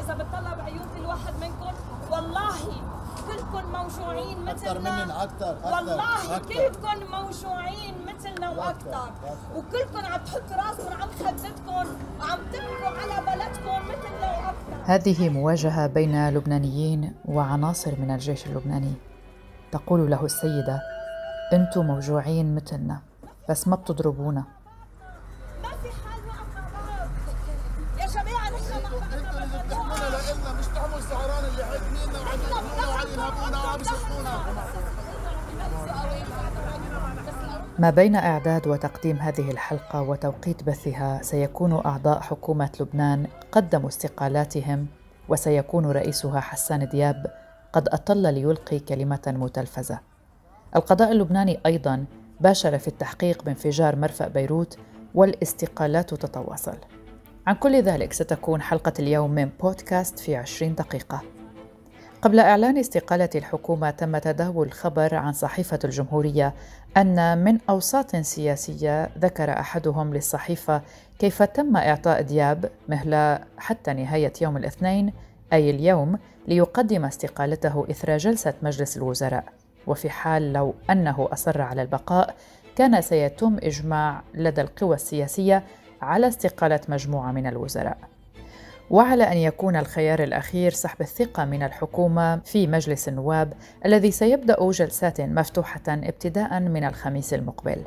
إذا بتطلع بعيون كل واحد منكم والله كلكم موجوعين مثلنا. أكتر مننا أكتر أكتر. والله. كلكم موجوعين مثلنا وأكثر. وكلكم عم تحطوا راسكم عم خدتكم وعم تبكوا على بلدكم مثلنا وأكثر هذه مواجهة بين لبنانيين وعناصر من الجيش اللبناني. تقول له السيدة أنتم موجوعين مثلنا بس ما بتضربونا ما في حال نقف مع بعض يا جماعة نحن ما أنتوا اللي بتحملنا لنا مش تحمل السهران اللي حاكميننا وعم يقتلونا وعم ينهبونا وعم يشقونا ما بين إعداد وتقديم هذه الحلقة وتوقيت بثها سيكون أعضاء حكومة لبنان قدموا استقالاتهم وسيكون رئيسها حسان دياب قد أطل ليلقي كلمة متلفزة. القضاء اللبناني أيضا باشر في التحقيق بانفجار مرفأ بيروت والاستقالات تتواصل. عن كل ذلك ستكون حلقة اليوم من بودكاست في عشرين دقيقة. قبل إعلان استقالة الحكومة تم تداول خبر عن صحيفة الجمهورية أن من أوساط سياسية ذكر أحدهم للصحيفة كيف تم إعطاء دياب مهلة حتى نهاية يوم الاثنين أي اليوم ليقدم استقالته إثر جلسة مجلس الوزراء. وفي حال لو أنه أصر على البقاء كان سيتم إجماع لدى القوى السياسية على استقالة مجموعة من الوزراء. وعلى أن يكون الخيار الأخير سحب الثقة من الحكومة في مجلس النواب الذي سيبدأ جلسات مفتوحة ابتداء من الخميس المقبل.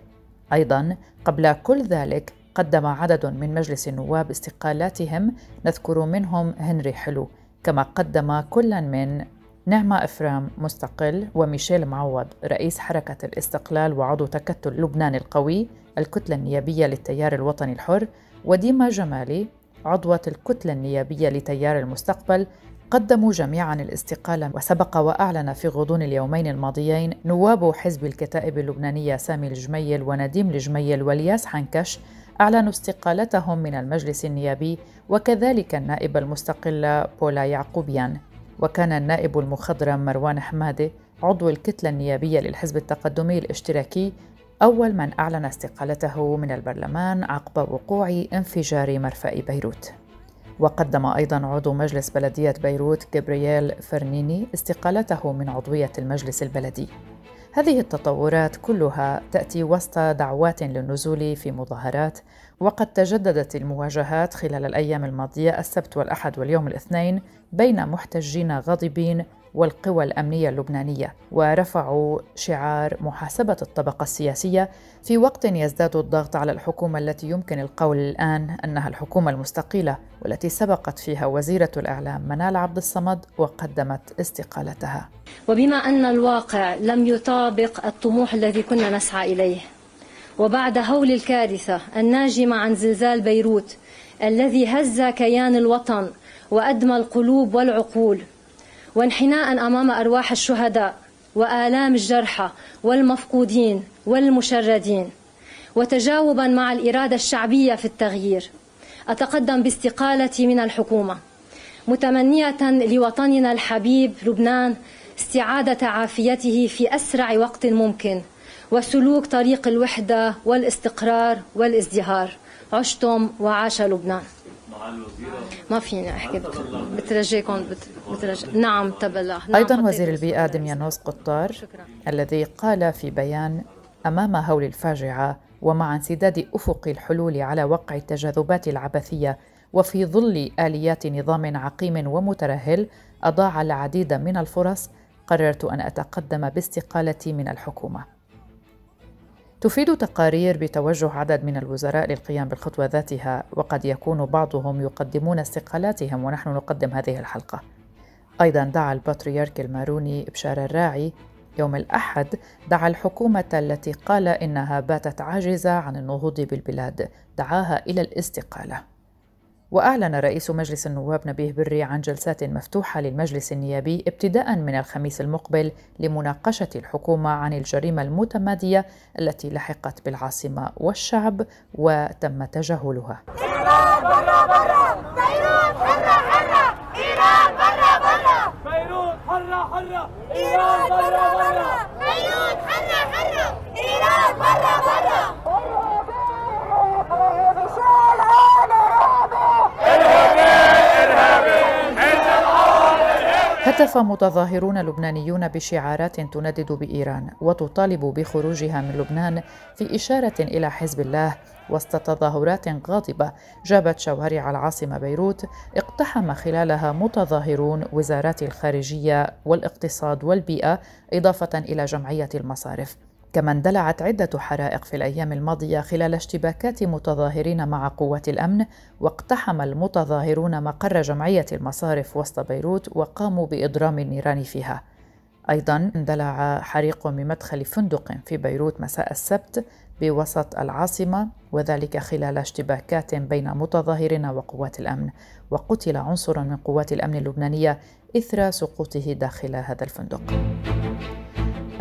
أيضا قبل كل ذلك قدم عدد من مجلس النواب استقالاتهم نذكر منهم هنري حلو كما قدم كل من نعمة إفرام مستقل وميشيل معوض رئيس حركة الاستقلال وعضو تكتل لبنان القوي الكتلة النيابية للتيار الوطني الحر وديما جمالي عضوة الكتلة النيابية لتيار المستقبل قدموا جميعا الاستقالة وسبق وأعلن في غضون اليومين الماضيين نواب حزب الكتائب اللبنانية سامي الجميل ونديم الجميل والياس حنكش أعلنوا استقالتهم من المجلس النيابي وكذلك النائب المستقل بولا يعقوبيان. وكان النائب المخضرم مروان حمادة عضو الكتلة النيابية للحزب التقدمي الاشتراكي أول من أعلن استقالته من البرلمان عقب وقوع انفجار مرفأ بيروت. وقدم أيضا عضو مجلس بلدية بيروت جبرييل فرنيني استقالته من عضوية المجلس البلدي. هذه التطورات كلها تأتي وسط دعوات للنزول في مظاهرات وقد تجددت المواجهات خلال الأيام الماضية السبت والأحد واليوم الاثنين بين محتجين غاضبين والقوى الأمنية اللبنانية ورفعوا شعار محاسبة الطبقة السياسية في وقت يزداد الضغط على الحكومة التي يمكن القول الآن أنها الحكومة المستقيلة والتي سبقت فيها وزيرة الإعلام منال عبد الصمد وقدمت استقالتها. وبما أن الواقع لم يطابق الطموح الذي كنا نسعى إليه وبعد هول الكارثة الناجمة عن زلزال بيروت الذي هز كيان الوطن وأدمى القلوب والعقول وانحناء أمام أرواح الشهداء وآلام الجرحى والمفقودين والمشردين وتجاوبا مع الإرادة الشعبية في التغيير. أتقدم باستقالتي من الحكومة. متمنية لوطننا الحبيب لبنان استعادة عافيته في أسرع وقت ممكن وسلوك طريق الوحدة والاستقرار والازدهار. عشتم وعاش لبنان. ما فيني احكي بترجيكم بترجي نعم تبلغ. نعم أيضا وزير البيئة دميانوس قطار شكرا. الذي قال في بيان أمام هول الفاجعة ومع انسداد أفق الحلول على وقع التجاذبات العبثية وفي ظل آليات نظام عقيم ومترهل أضاع العديد من الفرص. قررت أن أتقدم باستقالتي من الحكومة. تفيد تقارير بتوجه عدد من الوزراء للقيام بالخطوة ذاتها وقد يكون بعضهم يقدمون استقالاتهم ونحن نقدم هذه الحلقة. أيضا دعا البطريرك الماروني بشار الراعي يوم الأحد دعا الحكومة التي قال إنها باتت عاجزة عن النهوض بالبلاد دعاها إلى الاستقالة. وأعلن رئيس مجلس النواب نبيه بري عن جلسات مفتوحة للمجلس النيابي ابتداء من الخميس المقبل لمناقشة الحكومة عن الجريمة المتمادية التي لحقت بالعاصمة والشعب وتم تجاهلها. إيران برا برا بيروت حرة حرة إيران برا برا بيروت حرة حرة إيران برا برا بيروت حرة حرة إيران برا برا هتف متظاهرون لبنانيون بشعارات تندد بإيران وتطالب بخروجها من لبنان في إشارة إلى حزب الله وسط تظاهرات غاضبة جابت شوارع العاصمة بيروت اقتحم خلالها متظاهرون وزارات الخارجية والاقتصاد والبيئة إضافة إلى جمعية المصارف. كما اندلعت عدة حرائق في الأيام الماضية خلال اشتباكات متظاهرين مع قوات الأمن واقتحم المتظاهرون مقر جمعية المصارف وسط بيروت وقاموا بإضرام النيران فيها. أيضا اندلع حريق بمدخل فندق في بيروت مساء السبت بوسط العاصمة وذلك خلال اشتباكات بين متظاهرين وقوات الأمن. وقتل عنصر من قوات الأمن اللبنانية إثر سقوطه داخل هذا الفندق.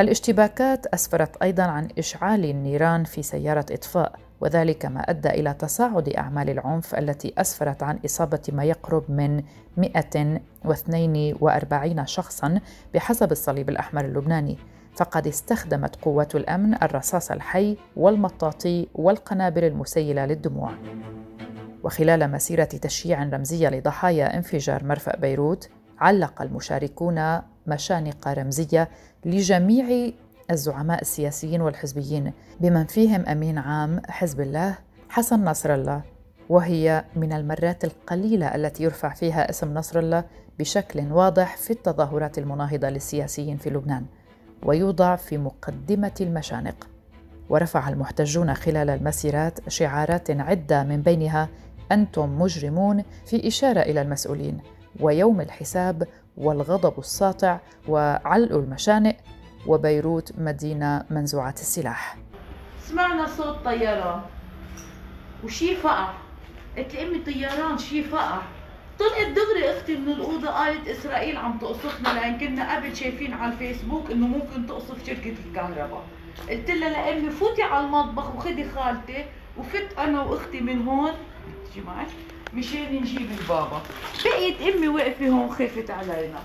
الاشتباكات أسفرت أيضا عن إشعال النيران في سيارة إطفاء وذلك ما أدى إلى تصاعد أعمال العنف التي أسفرت عن إصابة ما يقرب من 142 شخصا بحسب الصليب الأحمر اللبناني. فقد استخدمت قوات الأمن الرصاص الحي والمطاطي والقنابل المسيلة للدموع. وخلال مسيرة تشييع رمزية لضحايا انفجار مرفأ بيروت علق المشاركون مشانق رمزية لجميع الزعماء السياسيين والحزبيين. بمن فيهم أمين عام حزب الله حسن نصر الله. وهي من المرات القليلة التي يرفع فيها اسم نصر الله بشكل واضح في التظاهرات المناهضة للسياسيين في لبنان. ويوضع في مقدمة المشانق. ورفع المحتجون خلال المسيرات شعارات عدة من بينها أنتم مجرمون في إشارة إلى المسؤولين. ويوم الحساب والغضب الساطع وعلق المشانق وبيروت مدينة منزوعة السلاح. سمعنا صوت طيران وشي فقع قلت لي امي طيران شي فقع طلعت دغري أختي من الأوضة قالت إسرائيل عم تقصفنا لأن كنا قبل شايفين على الفيسبوك إنه ممكن تقصف شركة الكهرباء. قلت لها لأمي فوتي على المطبخ وخدي خالتي وفت أنا وأختي من هون. تجي معي مشان نجيب البابا. بقيت أمي واقفة هون خافت علينا.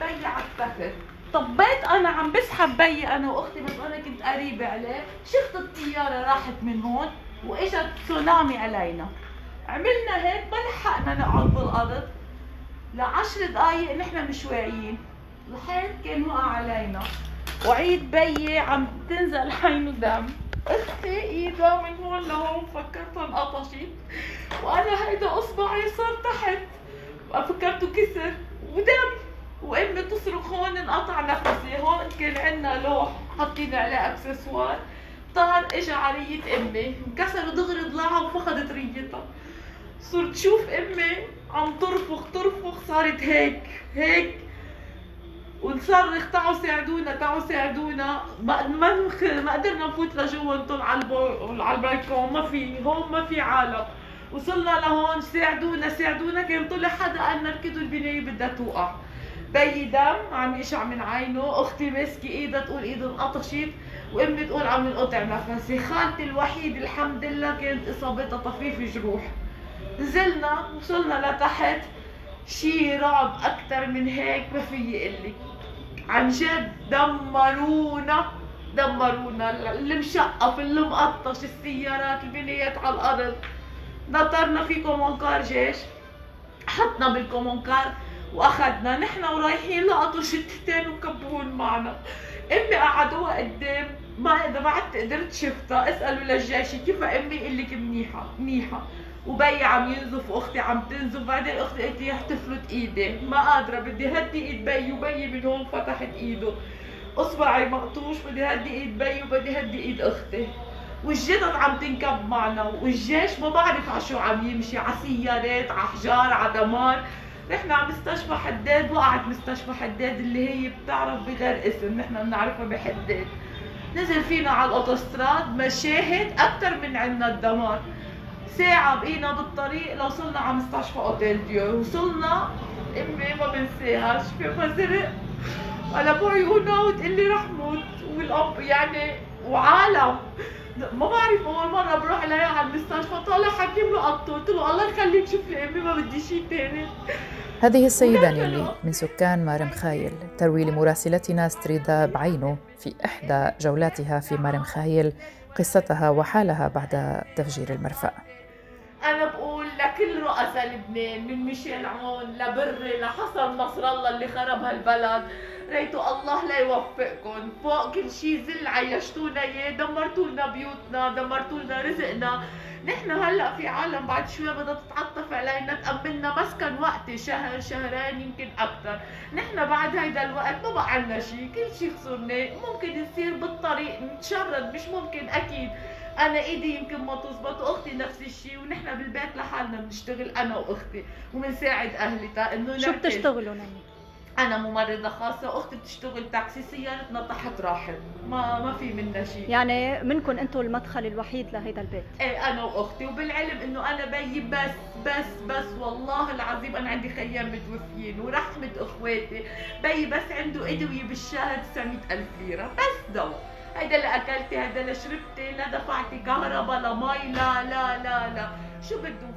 بي على التخت طبيت أنا عم بسحب بي أنا وأختي بس أنا كنت قريبة عليه. شفت الطيارة راحت من هون وإجت تسونامي علينا. عملنا هيك ما لحقنا نقعد بالأرض. لعشر دقايق نحن مش واعيين. الحيط كان وقع علينا. وعيد بيي عم تنزل عينه دم أختي ايدها من هون لهون فكرتها انقطشت وأنا هيدا اصبعي صار تحت. فكرته كسر ودم وامي تصرخ هون انقطع نفسي. هون كان عندنا لوح حاطين عليه أكسسوار. طار اجى على أمي انكسر دغري ضلعها وفقدت ريتها. صرت شوف أمي عم ترفخ ترفخ صارت هيك هيك. ونصرخ تعوا ساعدونا تعوا ساعدونا. ما ما قدرنا نفوت لجوا نطل على البالكون ما في هون ما في عالم. وصلنا لهون ساعدونا ساعدونا. كان طلع حدا قال نركضوا البناية بدها توقع. بيي دم عم يشع من عينه. أختي ماسكة إيدها تقول ايدها انقطشت وأمي تقول عم ينقطع نفسي. خالتي الوحيد الحمد لله كانت إصابتها طفيفة جروح. نزلنا وصلنا لتحت. شي رعب أكثر من هيك ما في لك عن جد دمرونا دمرونا. المشقف المقطش السيارات البنيات على الأرض. نطرنا في كومونكار جيش. حطنا بالكومونكار وأخذنا. نحن ورايحين لقطوا شتتين وكبهون معنا. إمي قعدوها قدام. ما إذا بعد قدرت شفتها. اسألوا للجيش كيف إمي يقول لك منيحة؟ منيحة. وبي عم ينزف واختي عم تنزف. بعدين أختي قالت لي تفلت إيدي. ما قادرة بدي هدي إيد بي وبي من هون فتحت إيده. أصبعي مقطوش بدي هدي إيد بي وبدي هدي إيد أختي. والجثث عم تنكب معنا والجيش ما بعرف على شو عم يمشي. على سيارات على حجار على دمار. نحن على مستشفى حداد وقعت مستشفى حداد اللي هي بتعرف بغير اسم. نحن بنعرفها بحداد. نزل فينا على الأوتوستراد مشاهد أكثر من عنا الدمار. ساعة بقينا بالطريق لوصلنا على مستشفى أوتيل ديو. وصلنا أمي ما بنساها شفافها زرق على بعيونها وتقول لي رح موت. والأب يعني وعالم. ما بعرف أول مرة بروح لها على المستشفى. طالع حكيم له قطه. قلت له الله يخليك شوف لي أمي ما بدي شيء ثاني هذه السيدة نيلي من سكان مار مخايل. تروي لمراسلتنا ستريدا بعينه في إحدى جولاتها في مار مخايل. قصتها وحالها بعد تفجير المرفأ. أنا بقول لكل رؤساء لبنان من ميشيل عون لبري لحسن نصر الله اللي خرب هالبلد. ريتو الله لا يوفقكم. فوق كل شيء زل عيشتونا إياه دمرتوا لنا بيوتنا دمرتوا لنا رزقنا. نحن هلأ في عالم بعد شوي بدها تتعطف علينا تأملنا مسكن وقتي شهر شهرين يمكن أكثر نحن بعد هيدا الوقت ما بقى عنا شيء كل شيء خسرناه ممكن يصير بالطريق نتشرد مش ممكن أكيد. أنا إيدي يمكن ما تزبط وأختي نفس الشيء ونحن بالبيت لحالنا بنشتغل أنا وأختي وبنساعد أهلي. تا انه شو بتشتغلوا ناني؟ أنا ممرضة خاصة أختي بتشتغل تاكسي سيارتنا تحت راحل ما ما في منا شيء يعني منكم أنتم المدخل الوحيد لهيدا البيت. إيه أنا وأختي. وبالعلم إنه أنا بيي بس بس بس والله العظيم أنا عندي خيام متوفيين ورحمة إخواتي. بيي بس عنده أدوية بالشهر 900 ألف ليرة. بس دواء هيدا اللي أكلتي هيدا اللي شربتي لا دفعتي كهرباء لا مي لا لا لا لا. شو بدهم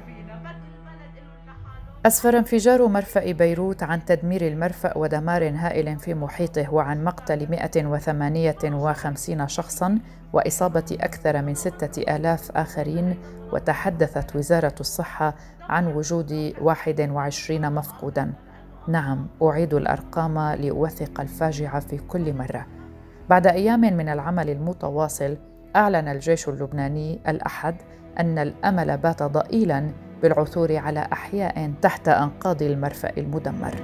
أسفر انفجار مرفأ بيروت عن تدمير المرفأ ودمار هائل في محيطه وعن مقتل 158 شخصاً وإصابة أكثر من ستة آلاف آخرين وتحدثت وزارة الصحة عن وجود 21 مفقوداً. نعم أعيد الأرقام لأوثق الفاجعة في كل مرة. بعد أيام من العمل المتواصل أعلن الجيش اللبناني الأحد أن الأمل بات ضئيلاً بالعثور على أحياء تحت أنقاض المرفأ المدمر.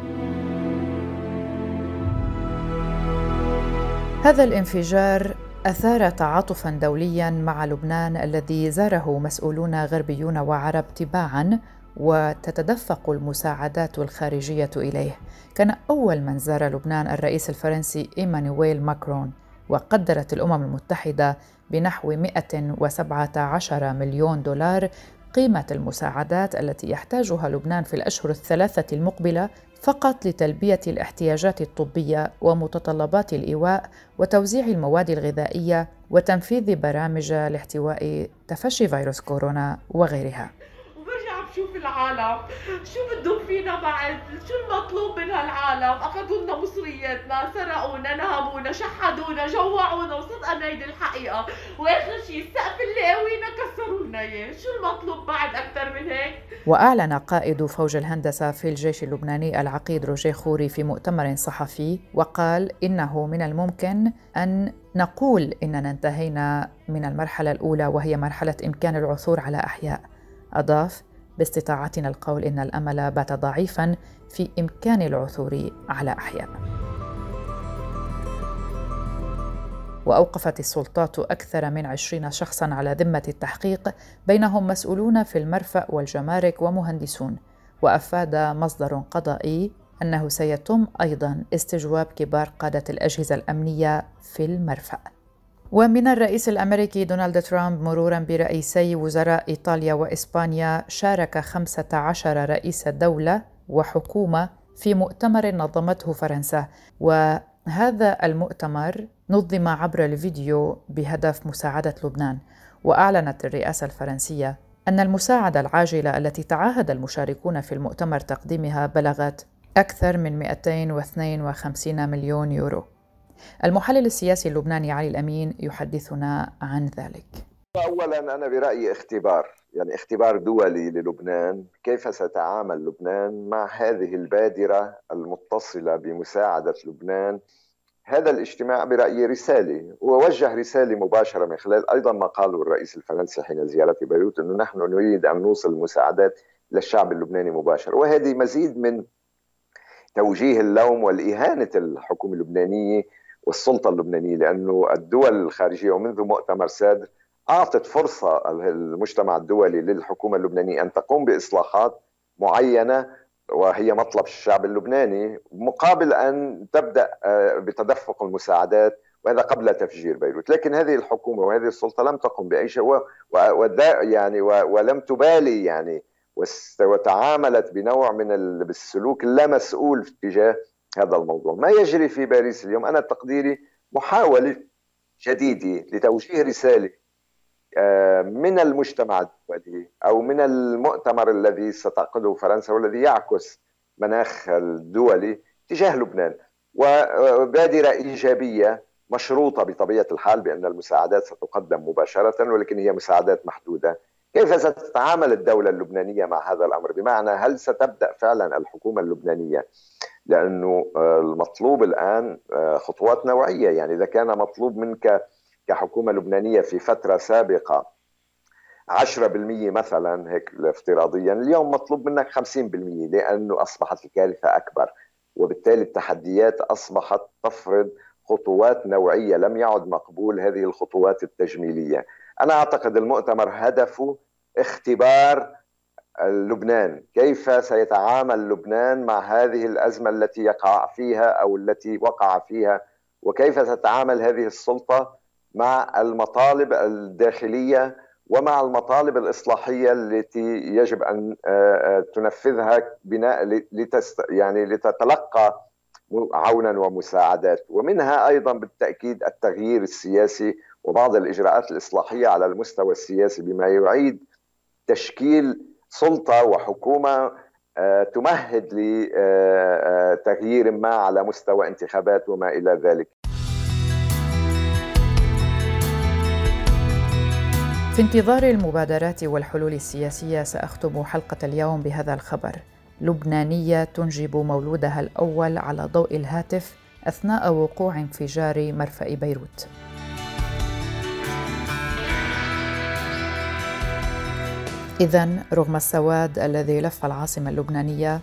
هذا الانفجار أثار تعاطفا دوليا مع لبنان الذي زاره مسؤولون غربيون وعرب تباعا وتتدفق المساعدات الخارجية إليه. كان أول من زار لبنان الرئيس الفرنسي إيمانويل ماكرون وقدرت الأمم المتحدة بنحو 117 مليون دولار قيمة المساعدات التي يحتاجها لبنان في الأشهر الثلاثة المقبلة فقط لتلبية الاحتياجات الطبية ومتطلبات الإيواء وتوزيع المواد الغذائية وتنفيذ برامج لاحتواء تفشي فيروس كورونا وغيرها. بشوف العالم شو بدهم فينا بعد شو المطلوب من هالعالم؟ اخذوا لنا مصرياتنا سرقونا نهبونا شحدونا جوعونا وصدقنا هيدي الحقيقة. وآخر شيء السقف اللي قوينا كسروا لنا إياه. شو المطلوب بعد أكثر من هيك؟ وأعلن قائد فوج الهندسة في الجيش اللبناني العقيد روجيه خوري في مؤتمر صحفي وقال إنه من الممكن أن نقول إننا انتهينا من المرحلة الأولى وهي مرحلة إمكان العثور على أحياء. أضاف باستطاعتنا القول إن الأمل بات ضعيفا في إمكان العثور على أحياء. وأوقفت السلطات أكثر من عشرين شخصا على ذمة التحقيق بينهم مسؤولون في المرفأ والجمارك ومهندسون. وأفاد مصدر قضائي أنه سيتم أيضا استجواب كبار قادة الأجهزة الأمنية في المرفأ. ومن الرئيس الأمريكي دونالد ترامب مرورا برئيسي وزراء إيطاليا وإسبانيا شارك 15 رئيس دولة وحكومة في مؤتمر نظمته فرنسا. وهذا المؤتمر نظم عبر الفيديو بهدف مساعدة لبنان. وأعلنت الرئاسة الفرنسية أن المساعدة العاجلة التي تعهد المشاركون في المؤتمر تقديمها بلغت أكثر من 252 مليون يورو. المحلل السياسي اللبناني علي الأمين يحدثنا عن ذلك. اولا أنا برأيي اختبار يعني اختبار دولي للبنان كيف سيتعامل لبنان مع هذه البادرة المتصلة بمساعدة لبنان هذا الاجتماع برأيي رساله ووجه رساله مباشرة من خلال أيضا ما قاله الرئيس الفرنسي حين زيارته بيروت إنه نحن نريد أن نوصل المساعدات للشعب اللبناني مباشرة وهذه مزيد من توجيه اللوم والإهانة الحكومة اللبنانية والسلطة اللبنانية لأنه الدول الخارجية ومنذ مؤتمر سادر أعطت فرصة المجتمع الدولي للحكومة اللبنانية أن تقوم بإصلاحات معينة وهي مطلب الشعب اللبناني مقابل أن تبدأ آه، بتدفق المساعدات وهذا قبل تفجير بيروت. لكن هذه الحكومة وهذه السلطة لم تقم بأي شيء يعني ولم تبالي يعني وتعاملت بنوع من السلوك اللامسؤول تجاه هذا الموضوع. ما يجري في باريس اليوم؟ أنا تقديري محاولة جديدة لتوجيه رسالة آه، من المجتمع الدولي أو من المؤتمر الذي ستعقده فرنسا والذي يعكس مناخ الدولي تجاه لبنان. وبادرة إيجابية مشروطة بطبيعة الحال بأن المساعدات ستقدم مباشرة ولكن هي مساعدات محدودة. كيف ستتعامل الدولة اللبنانية مع هذا الأمر؟ بمعنى هل ستبدأ فعلا الحكومة اللبنانية لأنه آه، المطلوب الآن آه، خطوات نوعية. يعني إذا كان مطلوب منك كحكومة لبنانية في فترة سابقة 10% مثلا هيك افتراضيا اليوم مطلوب منك 50% لأنه أصبحت الكارثة أكبر. وبالتالي التحديات أصبحت تفرض خطوات نوعية لم يعد مقبول هذه الخطوات التجميلية. أنا أعتقد المؤتمر هدفه اختبار لبنان كيف سيتعامل لبنان مع هذه الأزمة التي يقع فيها أو التي وقع فيها؟ وكيف تتعامل هذه السلطة مع المطالب الداخلية ومع المطالب الإصلاحية التي يجب أن آه، آه، تنفذها بناء لتست يعني لتتلقى عونا ومساعدات؟ ومنها أيضا بالتأكيد التغيير السياسي وبعض الإجراءات الإصلاحية على المستوى السياسي بما يعيد تشكيل سلطة وحكومة آه، تمهد لتغيير ما على مستوى انتخابات وما إلى ذلك. في انتظار المبادرات والحلول السياسية سأختم حلقة اليوم بهذا الخبر. لبنانية تنجب مولودها الأول على ضوء الهاتف أثناء وقوع انفجار مرفأ بيروت. اذا رغم السواد الذي لف العاصمة اللبنانية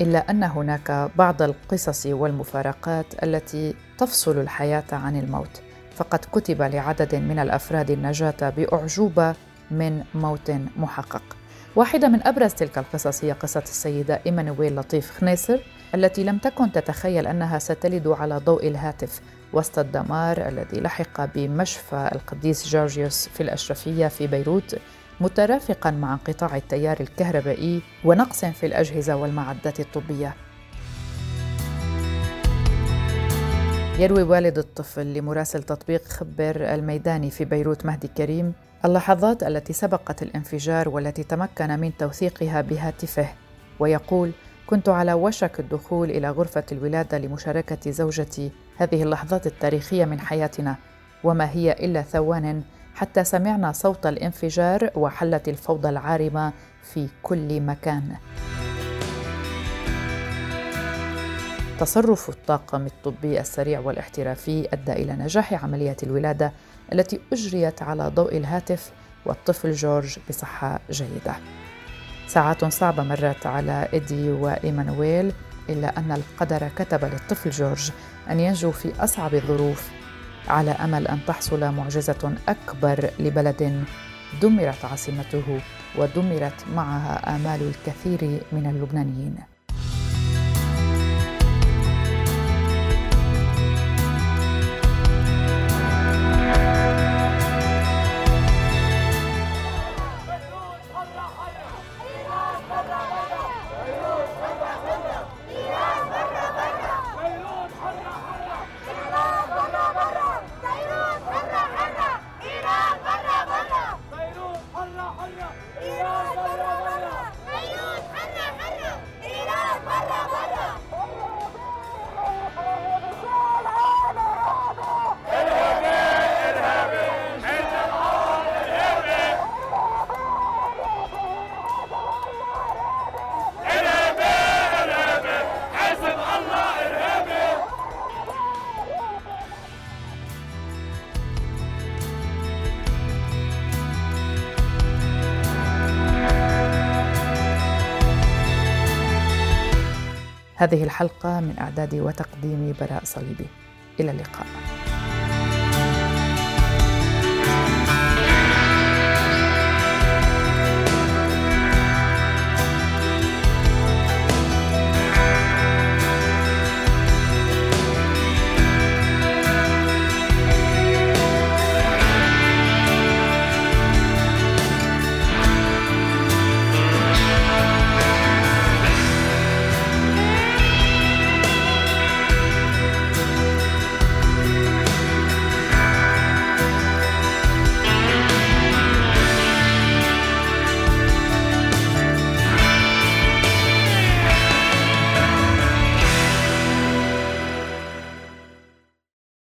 إلا أن هناك بعض القصص والمفارقات التي تفصل الحياة عن الموت فقد كتب لعدد من الأفراد النجاة بأعجوبة من موت محقق. واحدة من أبرز تلك القصص هي قصة السيدة إيمانويل لطيف خنيسر التي لم تكن تتخيل أنها ستلد على ضوء الهاتف وسط الدمار الذي لحق بمشفى القديس جورجيوس في الأشرفية في بيروت مترافقا مع انقطاع التيار الكهربائي ونقص في الأجهزة والمعدات الطبية. يروي والد الطفل لمراسل تطبيق خبر الميداني في بيروت مهدي كريم اللحظات التي سبقت الانفجار والتي تمكن من توثيقها بهاتفه ويقول كنت على وشك الدخول إلى غرفة الولادة لمشاركة زوجتي. هذه اللحظات التاريخية من حياتنا وما هي إلا ثوان حتى سمعنا صوت الانفجار وحلت الفوضى العارمة في كل مكان تصرف الطاقم الطبي السريع والاحترافي أدى إلى نجاح عمليه الولادة التي أجريت على ضوء الهاتف والطفل جورج بصحة جيدة. ساعات صعبة مرت على إيدي وإيمانويل إلا أن القدر كتب للطفل جورج أن ينجو في أصعب الظروف على أمل أن تحصل معجزة أكبر لبلد دمرت عاصمته ودمرت معها آمال الكثير من اللبنانيين. هذه الحلقة من إعداد وتقديم براء صليبي. إلى اللقاء.